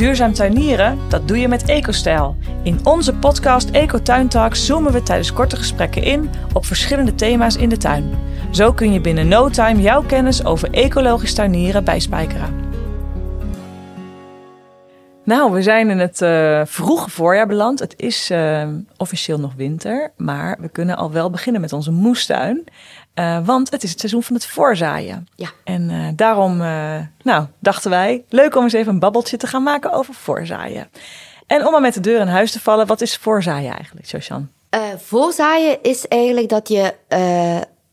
Duurzaam tuinieren, dat doe je met EcoStijl. In onze podcast Ecotuin Talks zoomen we tijdens korte gesprekken in op verschillende thema's in de tuin. Zo kun je binnen no time jouw kennis over ecologisch tuinieren bijspijkeren. Nou, we zijn in het uh, vroege voorjaar beland. Het is uh, officieel nog winter, maar we kunnen al wel beginnen met onze moestuin. Uh, want het is het seizoen van het voorzaaien. Ja. En daarom nou, dachten wij, leuk om eens even een babbeltje te gaan maken over voorzaaien. En om maar met de deur in huis te vallen, wat is voorzaaien eigenlijk, Josjan? voorzaaien is eigenlijk dat je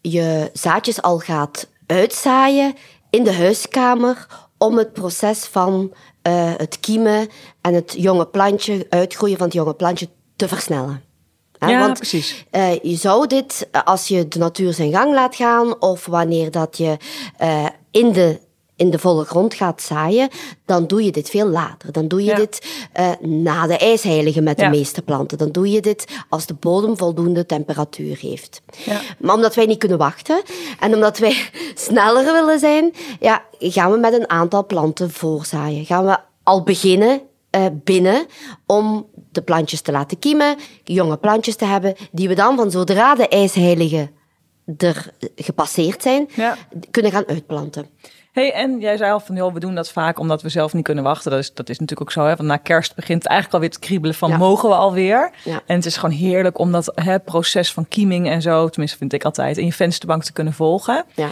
je zaadjes al gaat uitzaaien in de huiskamer om het proces van het kiemen en het jonge plantje, uitgroeien van het jonge plantje te versnellen. Ja, Want, precies. Uh, je zou dit, als je de natuur zijn gang laat gaan, of wanneer dat je uh, in de in de volle grond gaat zaaien, dan doe je dit veel later. Dan doe je dit uh, na de ijsheilige met de meeste planten. Dan doe je dit als de bodem voldoende temperatuur heeft. Ja. Maar omdat wij niet kunnen wachten en omdat wij sneller willen zijn, ja, gaan we met een aantal planten voorzaaien. Gaan we al beginnen binnen om de plantjes te laten kiemen, jonge plantjes te hebben, die we dan van zodra de ijsheilige er gepasseerd zijn, kunnen gaan uitplanten. Hey, en jij zei al van, joh, we doen dat vaak omdat we zelf niet kunnen wachten. Dat is, dat is natuurlijk ook zo, hè. Want na kerst begint het eigenlijk alweer te kriebelen van, mogen we alweer? Ja. En het is gewoon heerlijk om dat hè, proces van kieming en zo, tenminste vind ik altijd, in je vensterbank te kunnen volgen. Ja.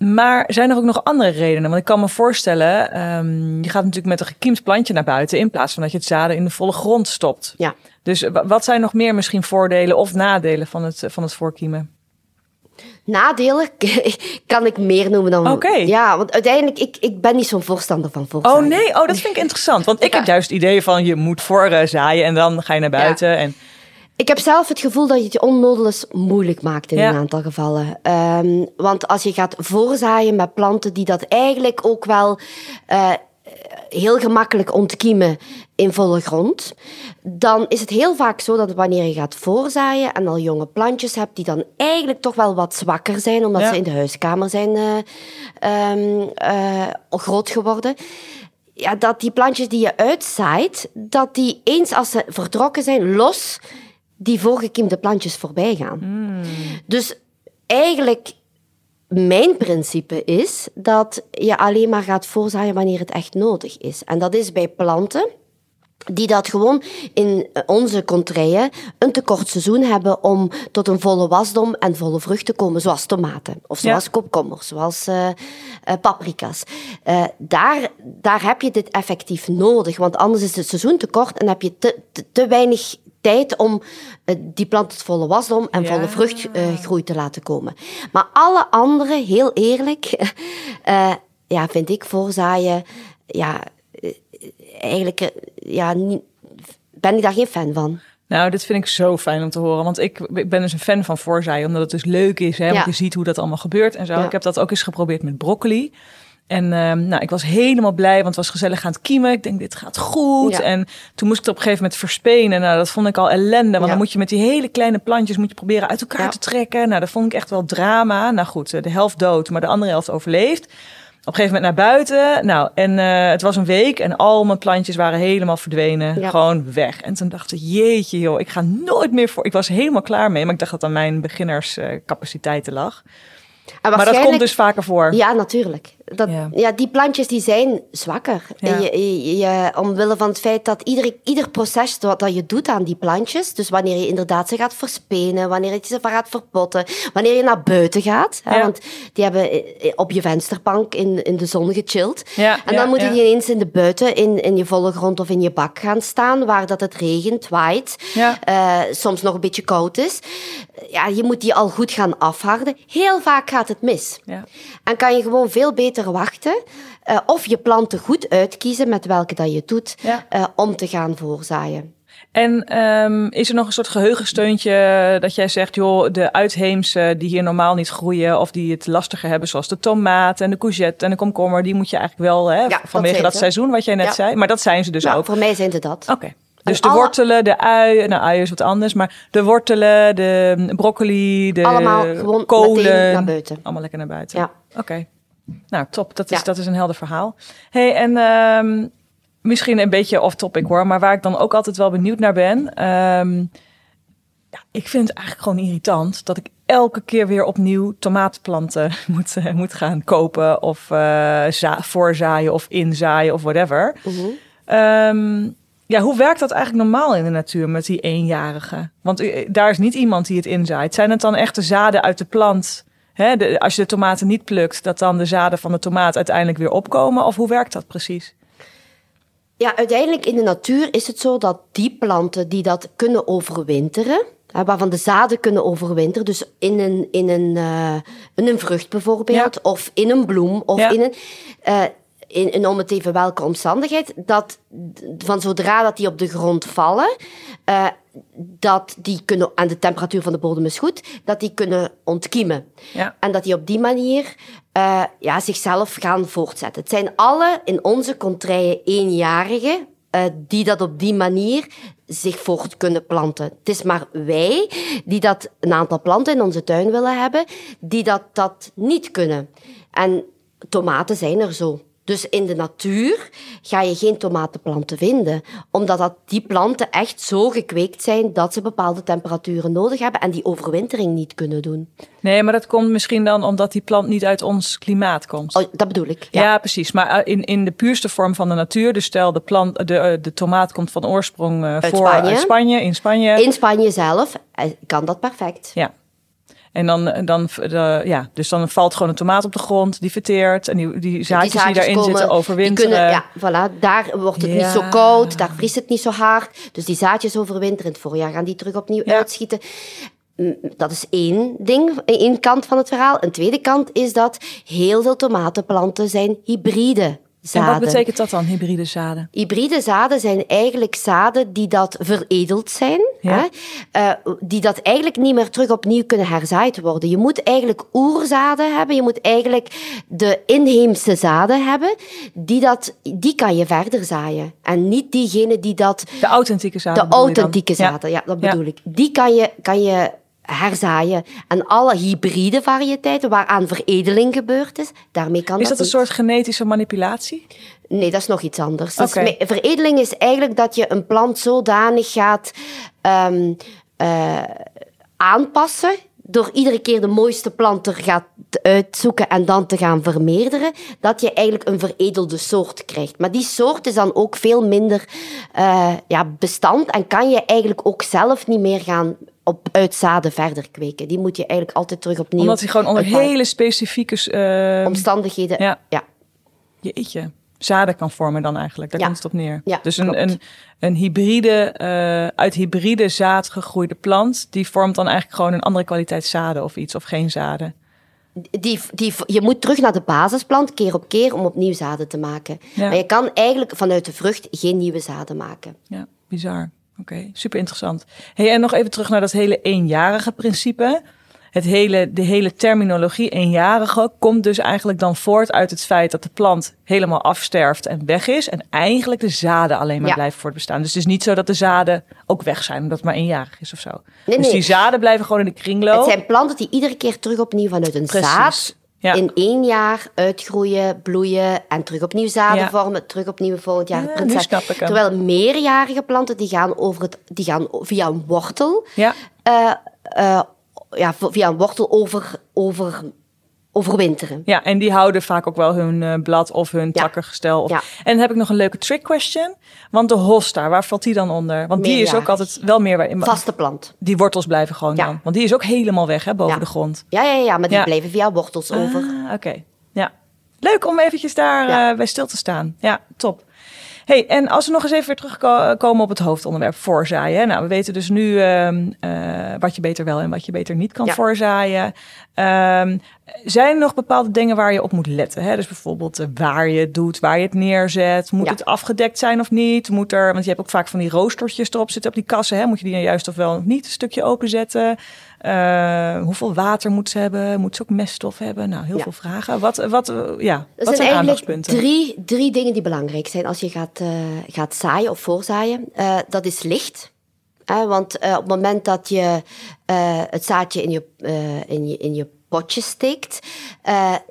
Maar zijn er ook nog andere redenen? Want ik kan me voorstellen, um, je gaat natuurlijk met een gekiemd plantje naar buiten in plaats van dat je het zaden in de volle grond stopt. Ja. Dus wat zijn nog meer misschien voordelen of nadelen van het, van het voorkiemen? Nadelen kan ik meer noemen dan... Oké. Ja, want uiteindelijk, ik, ik ben niet zo'n voorstander van voorzaaien. Oh nee, oh, dat vind ik interessant. Want ik heb juist het idee van, je moet voorzaaien en dan ga je naar buiten. En... Ik heb zelf het gevoel dat je het onnodig moeilijk maakt in een aantal gevallen. Um, want als je gaat voorzaaien met planten die dat eigenlijk ook wel... Uh, heel gemakkelijk ontkiemen in volle grond, dan is het heel vaak zo dat wanneer je gaat voorzaaien en al jonge plantjes hebt die dan eigenlijk toch wel wat zwakker zijn, omdat ze in de huiskamer zijn uh, um, uh, groot geworden, ja, dat die plantjes die je uitzaait, dat die eens als ze vertrokken zijn, los die voorgekiemde plantjes voorbij gaan. Mm. Dus eigenlijk mijn principe is dat je alleen maar gaat voorzaaien wanneer het echt nodig is. En dat is bij planten die dat gewoon in onze contraien een te kort seizoen hebben om tot een volle wasdom en volle vrucht te komen, zoals tomaten, of zoals ja. komkommers, zoals uh, uh, paprika's. Uh, daar, daar heb je dit effectief nodig, want anders is het seizoen te kort en heb je te, te, te weinig tijd om uh, die plant tot volle wasdom en ja. volle vruchtgroei uh, te laten komen. Maar alle andere, heel eerlijk, uh, ja, vind ik voorzaaien, ja, eigenlijk, ja, niet, ben ik daar geen fan van. Nou, dit vind ik zo fijn om te horen. Want ik, ik ben dus een fan van voorzaaien, omdat het dus leuk is. Hè, ja. Want je ziet hoe dat allemaal gebeurt en zo. Ja. Ik heb dat ook eens geprobeerd met broccoli. En um, nou, ik was helemaal blij, want het was gezellig aan het kiemen. Ik denk, dit gaat goed. Ja. En toen moest ik het op een gegeven moment verspenen. Nou, dat vond ik al ellende. Want ja. dan moet je met die hele kleine plantjes moet je proberen uit elkaar ja. te trekken. Nou, dat vond ik echt wel drama. Nou goed, de helft dood, maar de andere helft overleeft. Op een gegeven moment naar buiten. Nou, en uh, het was een week en al mijn plantjes waren helemaal verdwenen. Gewoon weg. En toen dacht ik, jeetje joh, ik ga nooit meer voor. Ik was helemaal klaar mee, maar ik dacht dat aan mijn beginnerscapaciteiten uh, lag. Maar dat komt dus vaker voor. Ja, natuurlijk. Dat, ja. ja. die plantjes die zijn zwakker. Ja. Je, je, je, omwille van het feit dat ieder, ieder proces wat dat je doet aan die plantjes, dus wanneer je inderdaad ze gaat verspenen, wanneer je ze gaat verpotten, wanneer je naar buiten gaat, ja. want die hebben op je vensterbank in, in de zon gechilled. en dan moet je die ineens in de buiten, in, in je volle grond of in je bak gaan staan, waar dat het regent, waait, uh, soms nog een beetje koud is. Ja, je moet die al goed gaan afharden. Heel vaak gaat het mis. En kan je gewoon veel beter wachten. Uh, of je planten goed uitkiezen met welke dat je doet ja. uh, om te gaan voorzaaien. En um, is er nog een soort geheugensteuntje dat jij zegt, joh, de uitheemse die hier normaal niet groeien of die het lastiger hebben, zoals de tomaat en de courgette en de komkommer, die moet je eigenlijk wel, hè, ja, vanwege dat, dat seizoen wat jij net ja. zei. Maar dat zijn ze dus nou, ook. Voor mij zijn ze dat. Oké. Okay. Dus de alle... wortelen, de ui, nou ui is wat anders, maar de wortelen, de broccoli, de Allemaal gewoon kolen. naar buiten. Allemaal lekker naar buiten. Ja. Oké. Okay. Nou, top. Dat is, ja. dat is een helder verhaal. hey, en um, misschien een beetje off topic hoor, maar waar ik dan ook altijd wel benieuwd naar ben. Ehm, ja, ik vind het eigenlijk gewoon irritant dat ik elke keer weer opnieuw tomatenplanten moet, uh, moet gaan kopen of uh, voorzaaien of inzaaien of whatever. Mm ja, hoe werkt dat eigenlijk normaal in de natuur met die eenjarige? Want uh, daar is niet iemand die het inzaait. Zijn het dan echt de zaden uit de plant? Hè, de, als je de tomaten niet plukt, dat dan de zaden van de tomaat uiteindelijk weer opkomen? Of hoe werkt dat precies? Ja, uiteindelijk in de natuur is het zo dat die planten die dat kunnen overwinteren, waarvan de zaden kunnen overwinteren, dus in een, in een, uh, in een vrucht bijvoorbeeld, ja. of in een bloem, of ja. in een... Uh, in, om het even welke omstandigheid, dat van zodra dat die op de grond vallen, uh, dat die kunnen, en de temperatuur van de bodem is goed, dat die kunnen ontkiemen. Ja. En dat die op die manier uh, ja, zichzelf gaan voortzetten. Het zijn alle in onze contraien eenjarigen uh, die dat op die manier zich voort kunnen planten. Het is maar wij die dat een aantal planten in onze tuin willen hebben, die dat, dat niet kunnen. En tomaten zijn er zo. Dus in de natuur ga je geen tomatenplanten vinden, omdat dat die planten echt zo gekweekt zijn dat ze bepaalde temperaturen nodig hebben en die overwintering niet kunnen doen. Nee, maar dat komt misschien dan omdat die plant niet uit ons klimaat komt. Oh, dat bedoel ik. Ja, ja precies. Maar in, in de puurste vorm van de natuur, dus stel de, plant, de, de tomaat komt van oorsprong uit voor Spanje. uit Spanje, in Spanje. In Spanje zelf kan dat perfect. Ja. En dan, dan, de, ja, dus dan valt gewoon een tomaat op de grond, die verteert. En die, die zaadjes die, die daarin komen, zitten overwinteren. Kunnen, ja, voilà, daar wordt het ja. niet zo koud, daar vriest het niet zo hard. Dus die zaadjes overwinteren. In het voorjaar gaan die terug opnieuw ja. uitschieten. Dat is één ding, één kant van het verhaal. Een tweede kant is dat heel veel tomatenplanten zijn hybride Zaden. En wat betekent dat dan, hybride zaden? Hybride zaden zijn eigenlijk zaden die dat veredeld zijn. Ja. Hè? Uh, die dat eigenlijk niet meer terug opnieuw kunnen herzaaid worden. Je moet eigenlijk oerzaden hebben. Je moet eigenlijk de inheemse zaden hebben. Die, dat, die kan je verder zaaien. En niet diegene die dat... De authentieke zaden De authentieke zaden, ja. ja, dat bedoel ja. ik. Die kan je, kan je herzaaien. En alle hybride variëteiten waaraan veredeling gebeurd is, daarmee kan Is dat dat een soort genetische manipulatie? Nee, dat is nog iets anders. Dus veredeling is eigenlijk dat je een plant zodanig gaat um, uh, aanpassen door iedere keer de mooiste plant er gaat uitzoeken en dan te gaan vermeerderen, dat je eigenlijk een veredelde soort krijgt. Maar die soort is dan ook veel minder uh, ja, bestand en kan je eigenlijk ook zelf niet meer gaan op uitzaden verder kweken. Die moet je eigenlijk altijd terug opnieuw... Omdat die gewoon onder hele specifieke... Uh, omstandigheden... Ja. ja. Jeetje. Zaden kan vormen dan eigenlijk. Daar ja. komt het op neer. Ja, dus een, een, een hybride, uh, uit hybride zaad gegroeide plant... die vormt dan eigenlijk gewoon een andere kwaliteit zaden of iets. Of geen zaden. Die, die, je moet terug naar de basisplant, keer op keer, om opnieuw zaden te maken. Ja. Maar je kan eigenlijk vanuit de vrucht geen nieuwe zaden maken. Ja, bizar. Oké, okay, super interessant. Hey, en nog even terug naar dat hele eenjarige principe. Het hele, de hele terminologie eenjarige komt dus eigenlijk dan voort uit het feit dat de plant helemaal afsterft en weg is. En eigenlijk de zaden alleen maar Ja. blijven voortbestaan. Dus het is niet zo dat de zaden ook weg zijn omdat het maar eenjarig is of zo. Nee, dus nee. die zaden blijven gewoon in de kringloop. Het zijn planten die iedere keer terug opnieuw vanuit een Precies. zaad Ja. in één jaar uitgroeien, bloeien en terug opnieuw zaden Ja. vormen, terug opnieuw volgend jaar Ja. Terwijl meerjarige planten die gaan, over het, die gaan via een wortel, Ja, eh, eh, ja, via een wortel over, over, overwinteren. ja, en die houden vaak ook wel hun eh, blad of hun Ja. takkengestel. Of... Ja. En dan heb ik nog een leuke trick question. Want de hosta, waar valt die dan onder? Want die is ook altijd wel meer... Vaste plant. Die wortels blijven gewoon Ja. dan. Want die is ook helemaal weg hè, boven de grond. Ja, ja, ja, maar die Ja. blijven via wortels over. Ah, Oké, ja. Leuk om eventjes daar eh, bij stil te staan. Ja, top. Hey, en als we nog eens even weer terugkomen op het hoofdonderwerp voorzaaien. Nou, we weten dus nu ehm, eh, wat je beter wel en wat je beter niet kan Ja. voorzaaien. Ehm, zijn er nog bepaalde dingen waar je op moet letten? Hè? Dus bijvoorbeeld eh, waar je het doet, waar je het neerzet. Moet Ja. het afgedekt zijn of niet? Moet er, want je hebt ook vaak van die roostertjes erop zitten op die kassen. Hè? Moet je die dan juist of wel of niet een stukje openzetten? Eh, hoeveel water moet ze hebben? Moet ze ook meststof hebben? Nou, heel Ja. veel vragen. Wat, wat, eh, ja, wat zijn zijn aandachtspunten? drie, drie dingen die belangrijk zijn als je gaat, eh, gaat zaaien of voorzaaien. Dat is licht. Want op het moment dat je het zaadje in je, in je, in je potje steekt,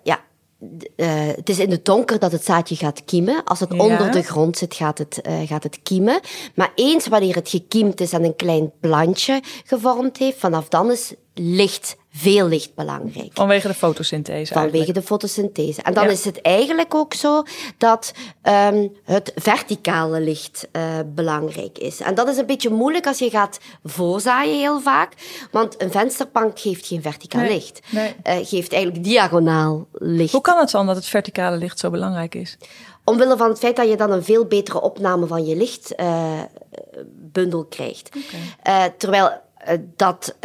ja, uh, het is in het donker dat het zaadje gaat kiemen. Als het onder de grond zit, gaat het, uh, gaat het kiemen. Maar eens wanneer het gekiemd is en een klein plantje gevormd heeft, vanaf dan is licht veel licht belangrijk. Vanwege de fotosynthese. Vanwege de fotosynthese. En dan is het eigenlijk ook zo dat um, het verticale licht uh, belangrijk is. En dat is een beetje moeilijk als je gaat voorzaaien heel vaak. Want een vensterbank geeft geen verticaal licht. Nee. Uh, geeft eigenlijk diagonaal licht. Hoe kan het dan dat het verticale licht zo belangrijk is? Omwille van het feit dat je dan een veel betere opname van je lichtbundel uh, krijgt. Okay. terwijl dat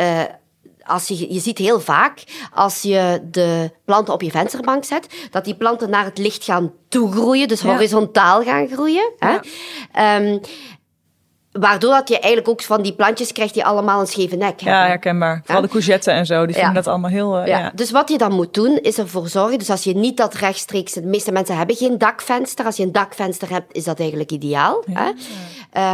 als je, je ziet heel vaak, als je de planten op je vensterbank zet, dat die planten naar het licht gaan toegroeien, dus horizontaal gaan groeien. Hè? Um, Waardoor dat je eigenlijk ook van die plantjes krijgt die allemaal een scheve nek hebben. Ja, herkenbaar. Vooral de courgette en zo, die vinden dat allemaal heel... Uh, ja. Dus wat je dan moet doen, is ervoor zorgen... Dus als je niet dat rechtstreeks... De meeste mensen hebben geen dakvenster. Als je een dakvenster hebt, is dat eigenlijk ideaal. Hè?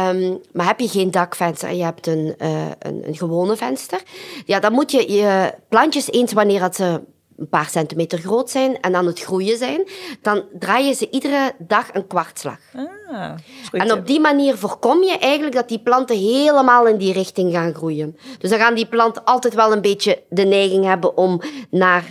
Um, maar heb je geen dakvenster en je hebt een, uh, een, een gewone venster... Ja, dan moet je je plantjes eens wanneer dat ze een paar centimeter groot zijn en aan het groeien zijn, dan draai je ze iedere dag een kwartslag. Ah, en op die manier voorkom je eigenlijk dat die planten helemaal in die richting gaan groeien. Dus dan gaan die planten altijd wel een beetje de neiging hebben om naar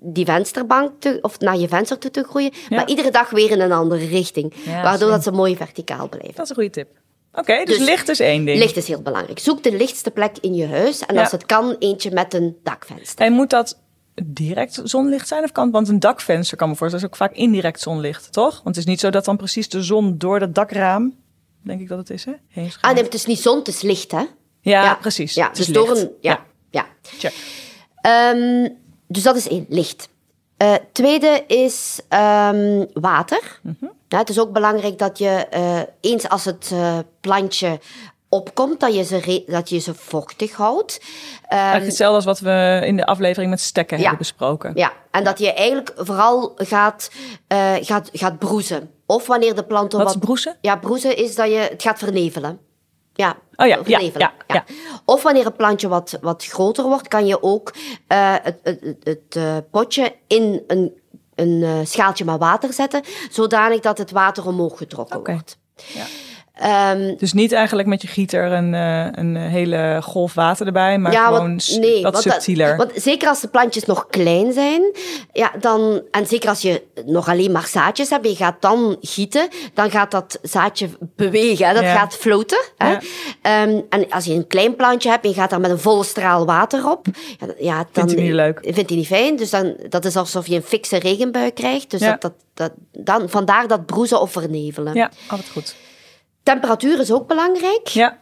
die vensterbank te, of naar je venster toe te groeien, maar iedere dag weer in een andere richting, waardoor dat ze mooi verticaal blijven. Dat is een goede tip. Oké, dus, dus, licht is één ding. Licht is heel belangrijk. Zoek de lichtste plek in je huis en als het kan, eentje met een dakvenster. En moet dat direct zonlicht zijn? Of kan, want een dakvenster kan me voorstellen, is ook vaak indirect zonlicht, toch? Want het is niet zo dat dan precies de zon door dat dakraam, denk ik dat het is, hè? Heen ah, nee, het is niet zon, het is licht, hè? Ja, precies. Ja, dus door een... Ja, ja. ja. Um, dus dat is één, licht. Uh, tweede is um, water. Mm -hmm. ja, het is ook belangrijk dat je uh, eens als het uh, plantje opkomt, dat je ze, dat je ze vochtig houdt. Um, hetzelfde als wat we in de aflevering met stekken hebben besproken. Ja, en dat je eigenlijk vooral gaat, uh, gaat, gaat broezen. Of wanneer de planten wat... Wat is broezen? Ja, broezen is dat je het gaat vernevelen. Ja, oh ja, vernevelen. Ja, ja, Of wanneer een plantje wat, wat groter wordt, kan je ook uh, het, het, het uh, potje in een, een schaaltje met water zetten, zodanig dat het water omhoog getrokken okay. wordt. Ja. Um, dus niet eigenlijk met je gieter een, uh, een hele golf water erbij, maar ja, gewoon wat, nee, wat subtieler. want zeker als de plantjes nog klein zijn, ja, dan, en zeker als je nog alleen maar zaadjes hebt, je gaat dan gieten, dan gaat dat zaadje bewegen, hè, dat ja. gaat floten. Hè. Ja. Um, en als je een klein plantje hebt en je gaat daar met een volle straal water op, ja, dan vindt hij niet leuk. Vindt hij niet fijn. Dus dan, dat is alsof je een fikse regenbui krijgt. Dus dat, dat, dat, dan, vandaar dat broezen of vernevelen. Ja, altijd goed. Temperatuur is ook belangrijk. Ja.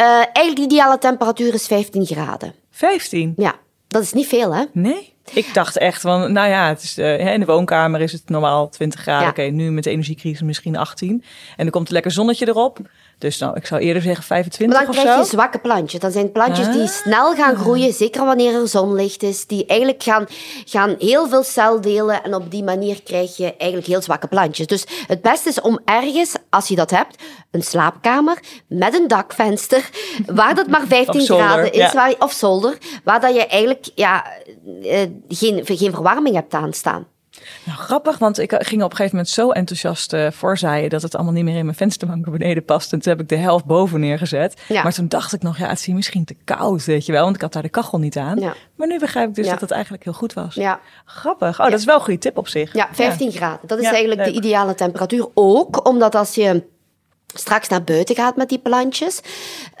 Uh, eigenlijk de ideale temperatuur is 15 graden. 15? Ja, dat is niet veel, hè? Nee. Ik dacht echt van, nou ja, het is, uh, in de woonkamer is het normaal 20 graden. Oké, nu met de energiecrisis misschien 18. En dan komt een lekker zonnetje erop. Dus nou, ik zou eerder zeggen 25 Maar dan krijg je zwakke plantjes. Dan zijn plantjes die ah. snel gaan groeien, zeker wanneer er zonlicht is. Die eigenlijk gaan, gaan heel veel cel delen en op die manier krijg je eigenlijk heel zwakke plantjes. Dus het beste is om ergens, als je dat hebt, een slaapkamer met een dakvenster, waar dat maar 15 graden is, waar, of zolder, waar dat je eigenlijk ja, eh, geen, geen verwarming hebt aanstaan. Nou, grappig, want ik ging op een gegeven moment zo enthousiast uh, voorzaaien dat het allemaal niet meer in mijn vensterbanken beneden past. En toen heb ik de helft boven neergezet. Maar toen dacht ik nog, ja, het is hier misschien te koud, weet je wel, want ik had daar de kachel niet aan. Maar nu begrijp ik dus dat het eigenlijk heel goed was. Ja. Grappig. Oh, dat is wel een goede tip op zich. Ja, 15 graden. Dat is eigenlijk de ideale temperatuur. Ook omdat als je straks naar buiten gaat met die plantjes,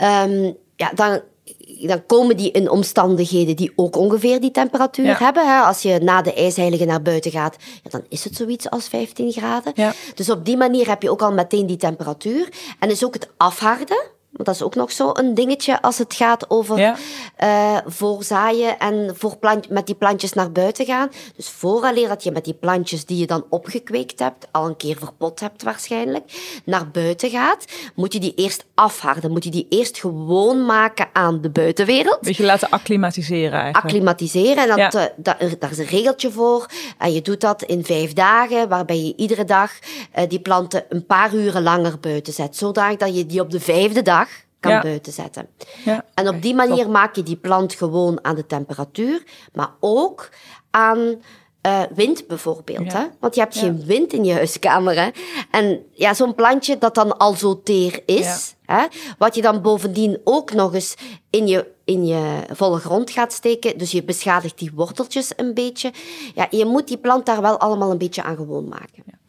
um, ja, dan dan komen die in omstandigheden die ook ongeveer die temperatuur hebben. Hè. Als je na de ijsheilige naar buiten gaat, ja, dan is het zoiets als 15 graden. Ja. Dus op die manier heb je ook al meteen die temperatuur. En is ook het afharden dat is ook nog zo een dingetje als het gaat over ja. uh, voorzaaien en voor plant, met die plantjes naar buiten gaan. Dus vooraleer dat je met die plantjes die je dan opgekweekt hebt, al een keer verpot hebt waarschijnlijk, naar buiten gaat, moet je die eerst afharden. Moet je die eerst gewoon maken aan de buitenwereld. Beetje laten acclimatiseren eigenlijk. Acclimatiseren. En dat, ja. daar is een regeltje voor. En je doet dat in vijf dagen, waarbij je iedere dag uh, die planten een paar uren langer buiten zet. Zodanig dat je die op de vijfde dag kan buiten zetten. Ja. En op die manier maak je die plant gewoon aan de temperatuur, maar ook aan uh, wind bijvoorbeeld. Hè? Want je hebt geen wind in je huiskamer. Hè? En ja, zo'n plantje dat dan al zo teer is, hè? wat je dan bovendien ook nog eens in je, in je volle grond gaat steken. Dus je beschadigt die worteltjes een beetje. Ja, je moet die plant daar wel allemaal een beetje aan gewoon maken.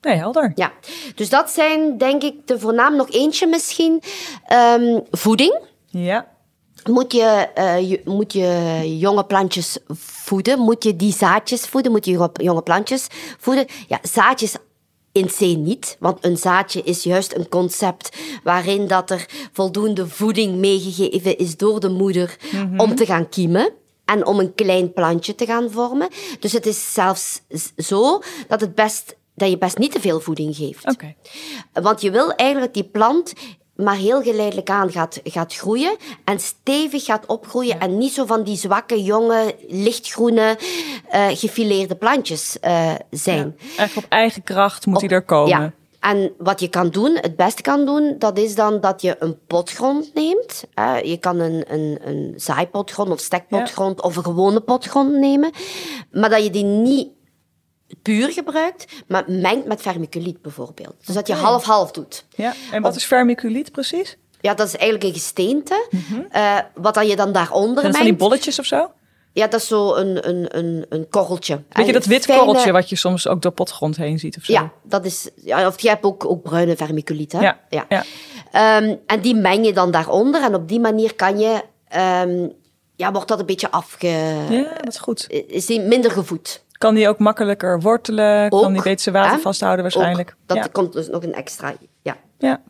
Nee, helder. Ja, dus dat zijn denk ik de voornaam nog eentje misschien. Um, voeding. Ja moet je, uh, je, moet je jonge plantjes voeden? Moet je die zaadjes voeden? Moet je jonge plantjes voeden? Ja, zaadjes in C niet, want een zaadje is juist een concept waarin dat er voldoende voeding meegegeven is door de moeder mhm. om te gaan kiemen en om een klein plantje te gaan vormen. Dus het is zelfs zo dat, het best, dat je best niet te veel voeding geeft. Okay. Want je wil eigenlijk die plant maar heel geleidelijk aan gaat, gaat groeien en stevig gaat opgroeien en niet zo van die zwakke, jonge, lichtgroene, uh, gefileerde plantjes uh, zijn. Ja. Echt op eigen kracht moet hij er komen. Ja. En wat je kan doen, het beste kan doen, dat is dan dat je een potgrond neemt. Uh, je kan een, een, een zaaipotgrond of stekpotgrond of een gewone potgrond nemen. Maar dat je die niet puur gebruikt, maar mengt met vermiculiet bijvoorbeeld. Dus dat je half-half doet. Ja, en wat is vermiculiet precies? Ja, dat is eigenlijk een gesteente. Mm wat dan je dan daaronder mengt. Zijn die bolletjes of zo? Ja, dat is zo een, een, een, een korreltje. Weet je dat wit korreltje wat je soms ook door potgrond heen ziet of zo? Ja, dat is, ja, of je hebt ook, ook bruine vermiculiet. Hè? Ja, ja. ja. Um, en die meng je dan daaronder en op die manier kan je... Um, ja, wordt dat een beetje afge... Ja, dat is goed. Is die minder gevoed. Kan die ook makkelijker wortelen? kan die beter zijn water vasthouden waarschijnlijk? Dat komt dus nog een extra, ja. Ja.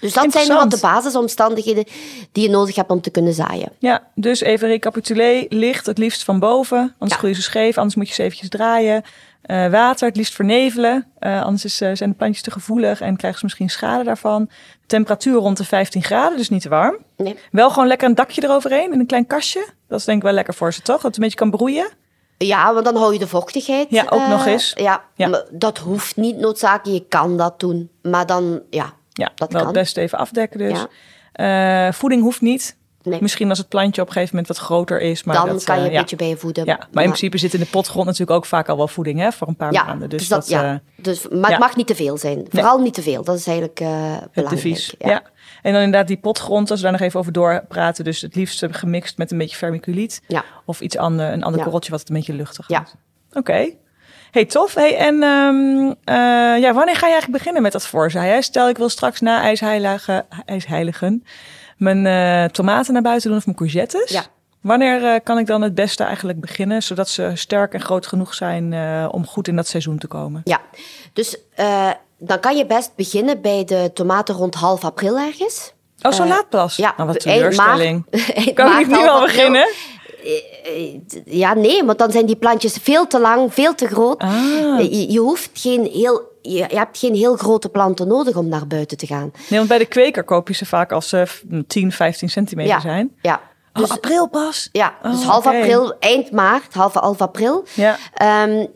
Dus dat zijn wat de basisomstandigheden die je nodig hebt om te kunnen zaaien. Ja, dus even recapitulé. Licht het liefst van boven, anders groeien ze scheef. Anders moet je ze eventjes draaien. Uh, water het liefst vernevelen. Uh, anders is, uh, zijn de plantjes te gevoelig en krijgen ze misschien schade daarvan. Temperatuur rond de 15 graden, dus niet te warm. Nee. Wel gewoon lekker een dakje eroverheen in een klein kastje. Dat is denk ik wel lekker voor ze, toch? Dat het een beetje kan broeien. Ja, want dan hou je de vochtigheid. Ja, ook nog eens. Ja, ja. dat hoeft niet noodzakelijk. Je kan dat doen. Maar dan, ja, ja dat wel kan. best even afdekken dus. Ja. voeding hoeft niet. Nee. Misschien als het plantje op een gegeven moment wat groter is. Maar dan dat, kan je uh, een beetje bij voeden. Ja, maar in principe zit in de potgrond natuurlijk ook vaak al wel voeding hè, voor een paar maanden. Dus, dus dat, ja. Dus, maar het mag niet te veel zijn. Vooral niet te veel. Dat is eigenlijk uh, belangrijk. devies. Ja. En dan inderdaad die potgrond, als we daar nog even over doorpraten. Dus het liefst gemixt met een beetje vermiculiet. Ja. Of iets ander, een ander korreltje wat het een beetje luchtig ja. Oké. Okay. Hey, tof. Hey, en um, uh, ja, wanneer ga je eigenlijk beginnen met dat voorzaaien? Stel, ik wil straks na ijsheilige, ijsheiligen mijn uh, tomaten naar buiten doen of mijn courgettes. Ja. Wanneer uh, kan ik dan het beste eigenlijk beginnen, zodat ze sterk en groot genoeg zijn om goed in dat seizoen te komen? Ja, dus dan kan je best beginnen bij de tomaten rond half april ergens. Oh, zo laat pas? Ja. Nou, wat teleurstelling. kan ik nu al beginnen? Eh, ja, nee, want dan zijn die plantjes veel te lang, veel te groot. Ah. Je, je, hoeft geen heel, je, je, hebt geen heel grote planten nodig om naar buiten te gaan. Nee, want bij de kweker koop je ze vaak als ze 10, 15 centimeter ja, zijn. Ja. Oh, dus, april pas? Ja, dus oh, half okay. april, eind maart, half, half april. Ja. Um,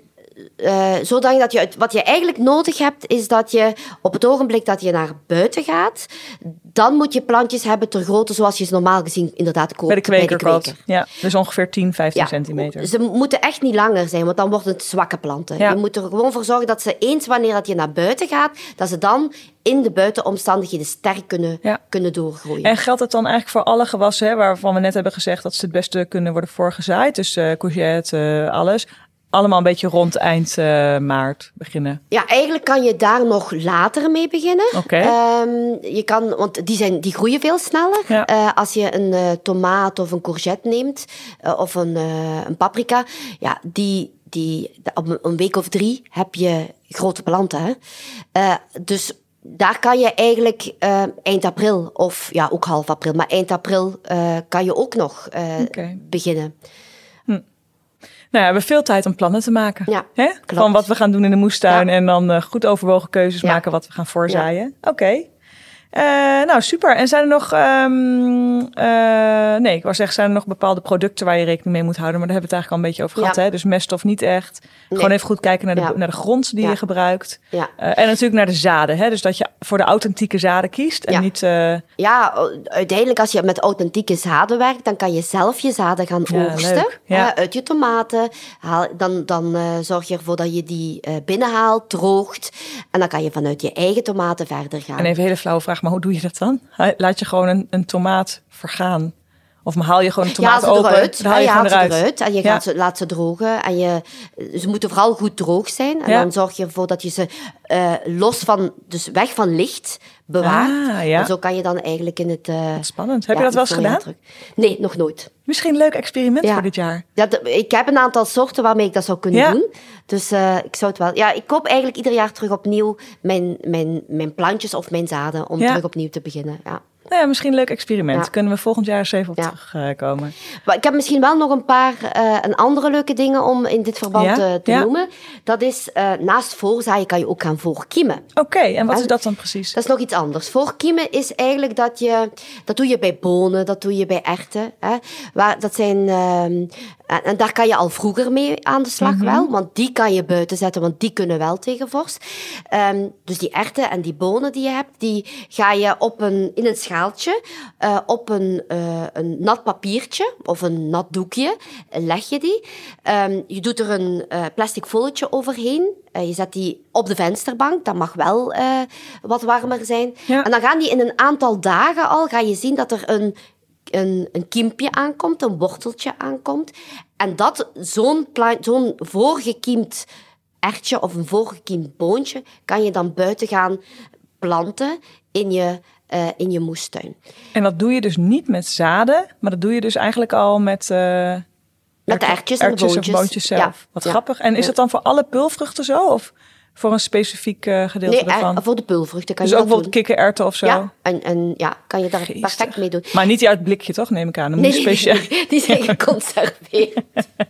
uh, zodat dat je, wat je eigenlijk nodig hebt, is dat je op het ogenblik dat je naar buiten gaat, dan moet je plantjes hebben ter grootte zoals je ze normaal gezien inderdaad koopt. Bij de kweker, bij de kweker. Ja, dus ongeveer 10, 15 ja, centimeter. Ze moeten echt niet langer zijn, want dan worden het zwakke planten. Ja. Je moet er gewoon voor zorgen dat ze eens wanneer dat je naar buiten gaat, dat ze dan in de buitenomstandigheden sterk kunnen, ja. kunnen doorgroeien. En geldt het dan eigenlijk voor alle gewassen, hè, waarvan we net hebben gezegd dat ze het beste kunnen worden voorgezaaid? Dus uh, courgette, uh, alles allemaal een beetje rond eind uh, maart beginnen? Ja, eigenlijk kan je daar nog later mee beginnen. Oké. Okay. Um, je kan, want die, zijn, die groeien veel sneller. Ja. Uh, als je een uh, tomaat of een courgette neemt, of een, een paprika, ja, die, die, op een week of drie heb je grote planten. Hè? dus daar kan je eigenlijk uh, eind april, of ja, ook half april, maar eind april uh, kan je ook nog uh, okay. beginnen. Nou, we hebben veel tijd om plannen te maken. Ja, Hè? Van wat we gaan doen in de moestuin Ja. en dan uh, goed overwogen keuzes Ja. maken wat we gaan voorzaaien. Oké. Uh, nou, super. En zijn er nog, um, uh, nee, ik wou zeggen, zijn er nog bepaalde producten waar je rekening mee moet houden? Maar daar hebben we het eigenlijk al een beetje over gehad. Hè? Dus meststof niet echt. Gewoon even goed kijken naar de, naar de grond die je gebruikt. Uh, en natuurlijk naar de zaden. Hè? Dus dat je voor de authentieke zaden kiest en niet... Ja, uiteindelijk als je met authentieke zaden werkt, dan kan je zelf je zaden gaan oogsten. uit je tomaten. Haal, dan dan zorg je ervoor dat je die binnenhaalt, droogt. En dan kan je vanuit je eigen tomaten verder gaan. En even een hele flauwe vraag maar hoe doe je dat dan? Laat je gewoon een, een tomaat vergaan? Of haal je gewoon een tomaat ja, open? Eruit. haal je, ja, je eruit. eruit. En je gaat ze, laat ze drogen. En je, ze moeten vooral goed droog zijn. En dan zorg je ervoor dat je ze uh, los van, dus weg van licht bewaart. Ah, ja. En zo kan je dan eigenlijk in het... Uh, spannend. Heb je dat wel eens gedaan? Nee, nog nooit. Misschien een leuk experiment voor dit jaar. Ja, ik heb een aantal soorten waarmee ik dat zou kunnen doen. Dus uh, ik zou het wel... Ja, ik koop eigenlijk ieder jaar terug opnieuw mijn, mijn, mijn plantjes of mijn zaden om terug opnieuw te beginnen. Ja. Nou ja, misschien een leuk experiment. Kunnen we volgend jaar eens even op terugkomen. Maar ik heb misschien wel nog een paar uh, een andere leuke dingen om in dit verband te, te noemen. Dat is, uh, naast voorzaaien kan je ook gaan voorkiemen. Oké, en wat is dat dan precies? Dat is nog iets anders. Voorkiemen is eigenlijk dat je, dat doe je bij bonen, dat doe je bij erwten. Hè? Waar, dat zijn, uh, en, daar kan je al vroeger mee aan de slag mm -hmm. wel, want die kan je buiten zetten, want die kunnen wel tegen vorst. Um, dus die erwten en die bonen die je hebt, die ga je op een, in een schaal schaaltje uh, op een, uh, een nat papiertje of een nat doekje. Leg je die. Um, je doet er een uh, plastic folletje overheen. je zet die op de vensterbank. Dat mag wel wat warmer zijn. Ja. En dan gaan die in een aantal dagen al, ga je zien dat er een een, een kiempje aankomt, een worteltje aankomt. En dat zo'n zo'n voorgekiemd ertje of een voorgekiemd boontje kan je dan buiten gaan planten in je uh, in je moestuin. En dat doe je dus niet met zaden, maar dat doe je dus eigenlijk al met... Uh, met de ertjes en de boontjes. of boontjes zelf. Ja. Wat grappig. En is dat dan voor alle pulvruchten zo? Of voor een specifiek uh, gedeelte nee, ervan? voor de pulvruchten kan dus je ook bijvoorbeeld kikkererwten of zo? Ja, en, en ja, kan je daar Geestig. perfect mee doen. Maar niet die uit blikje, toch? Neem ik aan. Dan nee, moet je speciaal... die zijn geconserveerd.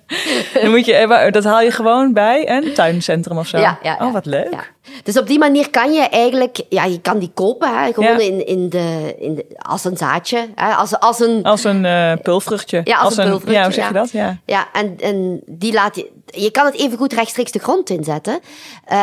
dan moet je, dat haal je gewoon bij een tuincentrum of zo? Ja, ja, Oh, wat leuk. Dus op die manier kan je eigenlijk, ja, je kan die kopen, hè, gewoon in, in de, in de, als een zaadje, hè, als, als een... Als een uh, pulvruchtje. Ja, als, een pulvruchtje. Ja, hoe zeg je dat? Ja, ja en, en die laat je, je kan het even goed rechtstreeks de grond inzetten,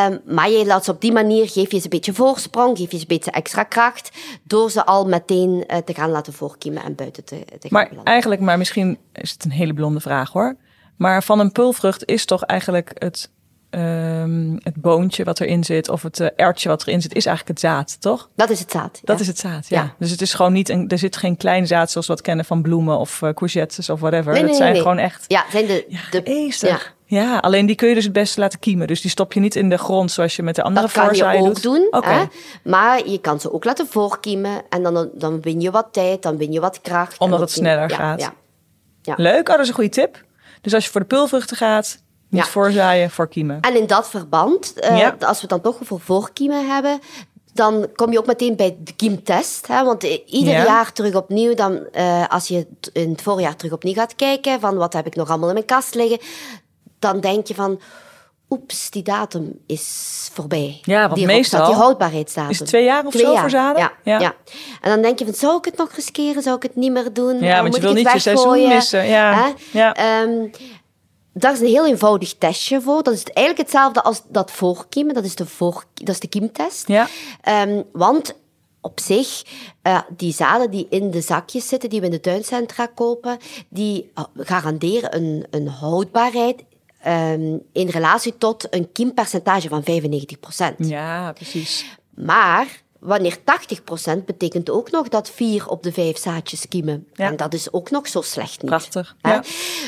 um, maar je laat ze op die manier, geef je ze een beetje voorsprong, geef je ze een beetje extra kracht, door ze al meteen uh, te gaan laten voorkiemen en buiten te, te gaan Maar eigenlijk, maar misschien is het een hele blonde vraag hoor, maar van een pulvrucht is toch eigenlijk het um, het boontje wat erin zit of het uh, ertje wat erin zit, is eigenlijk het zaad, toch? Dat is het zaad. Dat is het zaad, ja. Dus het is gewoon niet een, er zit geen klein zaad zoals we het kennen van bloemen of uh, courgettes of whatever. Nee, nee, het zijn nee, gewoon echt. Ja, zijn de. Ja, de ja. ja, alleen die kun je dus het beste laten kiemen. Dus die stop je niet in de grond zoals je met de andere voorzaaien doet. Dat kan je ook doen. Hè? Maar je kan ze ook laten voorkiemen en dan, dan win je wat tijd, dan win je wat kracht. Omdat het sneller gaat. Ja. Ja. Leuk, oh, dat is een goede tip. Dus als je voor de pulvruchten gaat, niet ja. voorzaaien, voorkiemen. En in dat verband, uh, als we dan toch voor voorkiemen hebben, dan kom je ook meteen bij de kiemtest. Hè? Want ieder jaar terug opnieuw, dan, uh, als je in het voorjaar terug opnieuw gaat kijken van wat heb ik nog allemaal in mijn kast liggen, dan denk je van, oeps, die datum is voorbij. Ja, want die meestal... Die houdbaarheidsdatum. Is twee jaar of twee zo jaar. voor zaden? Ja, ja, ja. En dan denk je van, zou ik het nog riskeren? Zou ik het niet meer doen? Ja, want je wil niet je seizoen missen. Ja, ja. Um, daar is een heel eenvoudig testje voor. Dat is eigenlijk hetzelfde als dat voorkiemen. Dat is de, voor, dat is de kiemtest. Ja. Um, want op zich, uh, die zaden die in de zakjes zitten, die we in de tuincentra kopen, die uh, garanderen een, een houdbaarheid um, in relatie tot een kiempercentage van 95%. Ja, precies. Maar wanneer 80% betekent ook nog dat vier op de vijf zaadjes kiemen. Ja. En dat is ook nog zo slecht niet. Prachtig. Ja.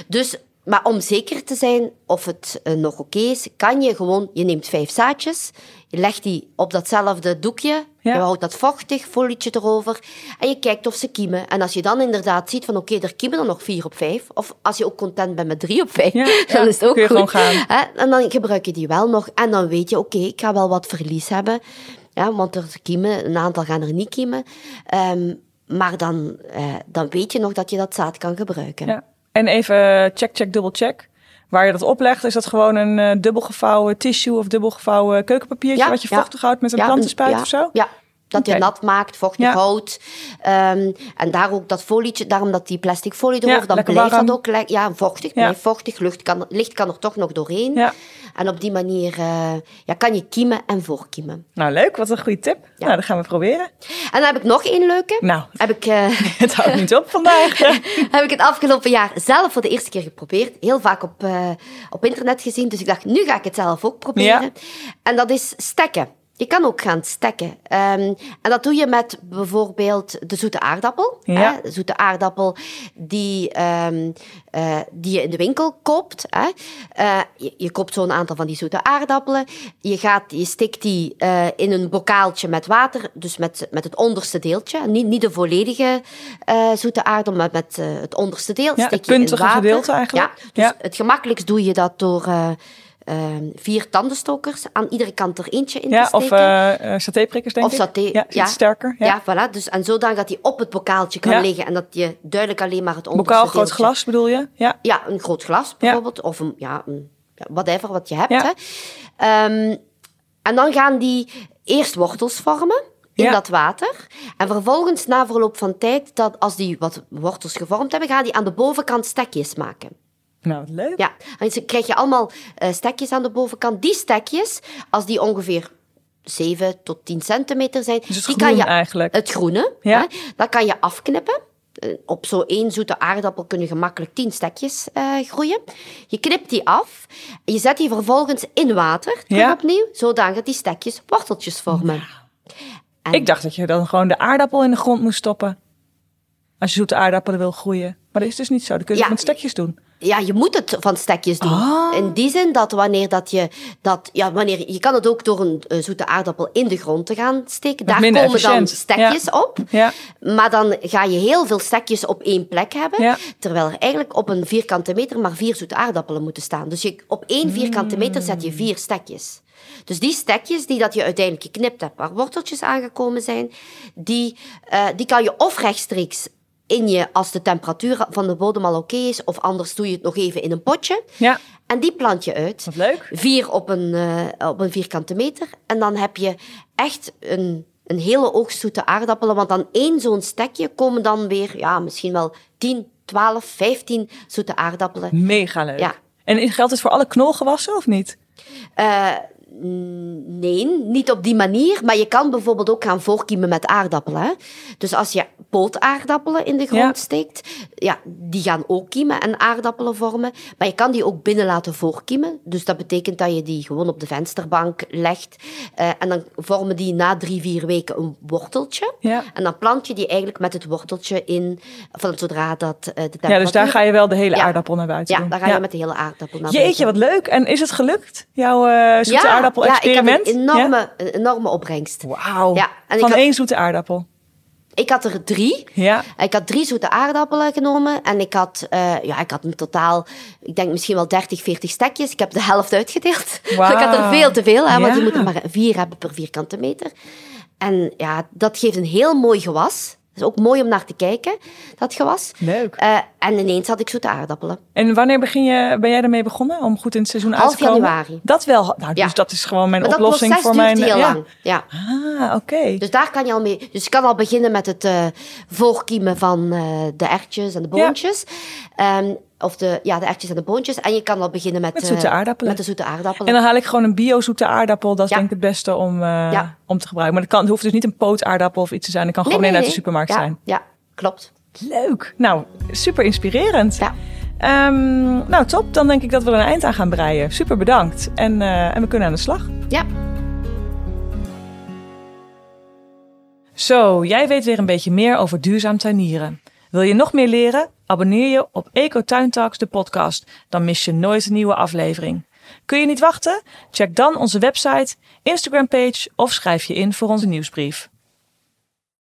Dus maar om zeker te zijn of het uh, nog oké okay is, kan je gewoon, je neemt vijf zaadjes, je legt die op datzelfde doekje, ja. je houdt dat vochtig, folietje erover, en je kijkt of ze kiemen. En als je dan inderdaad ziet van oké, okay, er kiemen er nog vier op vijf, of als je ook content bent met drie op vijf, ja, dan is het ook goed. Hè? En dan gebruik je die wel nog, en dan weet je oké, okay, ik ga wel wat verlies hebben, ja, want er kiemen, een aantal gaan er niet kiemen. Um, maar dan, uh, dan weet je nog dat je dat zaad kan gebruiken. Ja. En even check, check, dubbel check. Waar je dat oplegt, is dat gewoon een uh, dubbelgevouwen tissue of dubbelgevouwen keukenpapiertje wat je vochtig houdt met een ja, plantenspuit ja, of zo? Ja. Dat je nat maakt, vochtig ja. houdt. Um, en daar ook dat folietje, daarom dat die plastic folie erover, dan blijft dat ook ja, vochtig. Ja. vochtig, lucht kan, licht kan er toch nog doorheen. En op die manier uh, ja, kan je kiemen en voorkiemen. Nou, leuk. Wat een goede tip. Ja. Nou, dat gaan we proberen. En dan heb ik nog één leuke. Nou, heb ik, uh, het houdt niet op vandaag. heb ik het afgelopen jaar zelf voor de eerste keer geprobeerd. Heel vaak op, uh, op internet gezien. Dus ik dacht, nu ga ik het zelf ook proberen. En dat is stekken. Je kan ook gaan stekken. Um, en dat doe je met bijvoorbeeld de zoete aardappel. Ja. Hè? De zoete aardappel die, um, uh, die je in de winkel koopt. Hè? Uh, je, je, koopt zo'n aantal van die zoete aardappelen. Je, gaat, je stikt die uh, in een bokaaltje met water, dus met, met het onderste deeltje. Niet, niet de volledige zoete aardappel, maar met het onderste deel. Ja, het puntige gedeelte eigenlijk. Ja, dus ja. het gemakkelijkst doe je dat door uh, vier tandenstokers. Aan iedere kant er eentje in ja, te steken. Of uh, satéprikkers, denk of ik. Saté, ja, ja. sterker. Ja, ja voilà. Dus, en zodanig dat hij op het bokaaltje kan liggen. En dat je duidelijk alleen maar het onderste Bokaal, groot glas bedoel je? Ja, ja een groot glas bijvoorbeeld. Of een, ja, een, whatever wat je hebt. Hè. Um, en dan gaan die eerst wortels vormen in dat water. En vervolgens, na verloop van tijd, dat als die wat wortels gevormd hebben, gaan die aan de bovenkant stekjes maken. Nou, leuk. Ja, en dan krijg je allemaal uh, stekjes aan de bovenkant. Die stekjes, als die ongeveer 7 tot 10 centimeter zijn, dus die kan je eigenlijk. het groene, ja. hè, dat kan je afknippen. Uh, op zo'n één zoete aardappel kunnen gemakkelijk 10 stekjes uh, groeien. Je knipt die af. Je zet die vervolgens in water, ja. opnieuw, zodat die stekjes worteltjes vormen. Ja. En... Ik dacht dat je dan gewoon de aardappel in de grond moest stoppen. Als je zoete aardappelen wil groeien. Maar dat is dus niet zo. Dan kun je het met stekjes doen ja, je moet het van stekjes doen. Ah. In die zin dat wanneer dat je dat, ja, wanneer je kan het ook door een uh, zoete aardappel in de grond te gaan steken. Daar komen efficiënt. dan stekjes ja. op. Ja. Maar dan ga je heel veel stekjes op één plek hebben. Ja. Terwijl er eigenlijk op een vierkante meter maar vier zoete aardappelen moeten staan. Dus je, op één vierkante meter zet je vier stekjes. Dus die stekjes die dat je uiteindelijk geknipt hebt, waar worteltjes aangekomen zijn, die, uh, die kan je of rechtstreeks in je als de temperatuur van de bodem al oké is. Of anders doe je het nog even in een potje. Ja. En die plant je uit. Wat leuk. Vier op een, uh, op een vierkante meter. En dan heb je echt een, een hele oogst zoete aardappelen. Want aan één zo'n stekje komen dan weer ja, misschien wel 10, 12, 15 zoete aardappelen. Mega leuk. Ja. En geldt het voor alle knolgewassen of niet? Uh, Nee, niet op die manier. Maar je kan bijvoorbeeld ook gaan voorkiemen met aardappelen. Hè? Dus als je pootaardappelen in de grond Ja. steekt, ja, die gaan ook kiemen en aardappelen vormen. Maar je kan die ook binnen laten voorkiemen. Dus dat betekent dat je die gewoon op de vensterbank legt. Eh, en dan vormen die na drie, vier weken een worteltje. Ja. En dan plant je die eigenlijk met het worteltje in, van zodra dat eh, de temperatuur... Ja, dus daar ga je wel de hele Ja. aardappel naar buiten Ja, daar ga je met de hele aardappel naar Jeetje, buiten. wat leuk. En is het gelukt? Jouw eh zoete ja, aardappel-experiment? Ja, ik had een enorme, een enorme opbrengst. Wauw. Ja, en ik Van had- één zoete aardappel. Ik had er drie. Ja. Ik had drie zoete aardappelen genomen. En ik had, eh, ja, ik had in totaal, ik denk misschien wel 30, 40 stekjes. Ik heb de helft uitgedeeld. Wauw. ik had er veel te veel, hè, want je moet er maar vier hebben per vierkante meter. En ja, dat geeft een heel mooi gewas. Is ook mooi om naar te kijken, dat gewas. Leuk. Eh, en ineens had ik zoete aardappelen. En wanneer begin je, ben jij ermee begonnen om goed in het seizoen uit Half te komen? januari. Dat wel. Nou, dus Ja. dat is gewoon mijn Maar oplossing voor mijn. heel ja. lang. Ja. Ah, oké. Dus daar kan je al mee. Dus je kan al beginnen met het eh, voorkiemen van eh, de erwtjes en de boontjes. Ehm, of de, ja, de erwtjes en de boontjes. En je kan al beginnen met, Met zoete eh, aardappelen. Met de zoete aardappelen. En dan haal ik gewoon een bio-zoete aardappel. Dat is Ja. denk ik het beste om, eh, Ja. om te gebruiken. Maar dat kan, het hoeft dus niet een pootaardappel of iets te zijn. Het kan gewoon Nee, uit de supermarkt zijn. Ja, klopt. Leuk. Nou, super inspirerend. Ja. Ehm, nou, top. Dan denk ik dat we er een eind aan gaan breien. Super bedankt. En, eh, en we kunnen aan de slag. Ja. Zo, jij weet weer een beetje meer over duurzaam tuinieren. Wil je nog meer leren? Abonneer je op Eco de podcast. Dan mis je nooit een nieuwe aflevering. Kun je niet wachten? Check dan onze website, Instagram page of schrijf je in voor onze nieuwsbrief.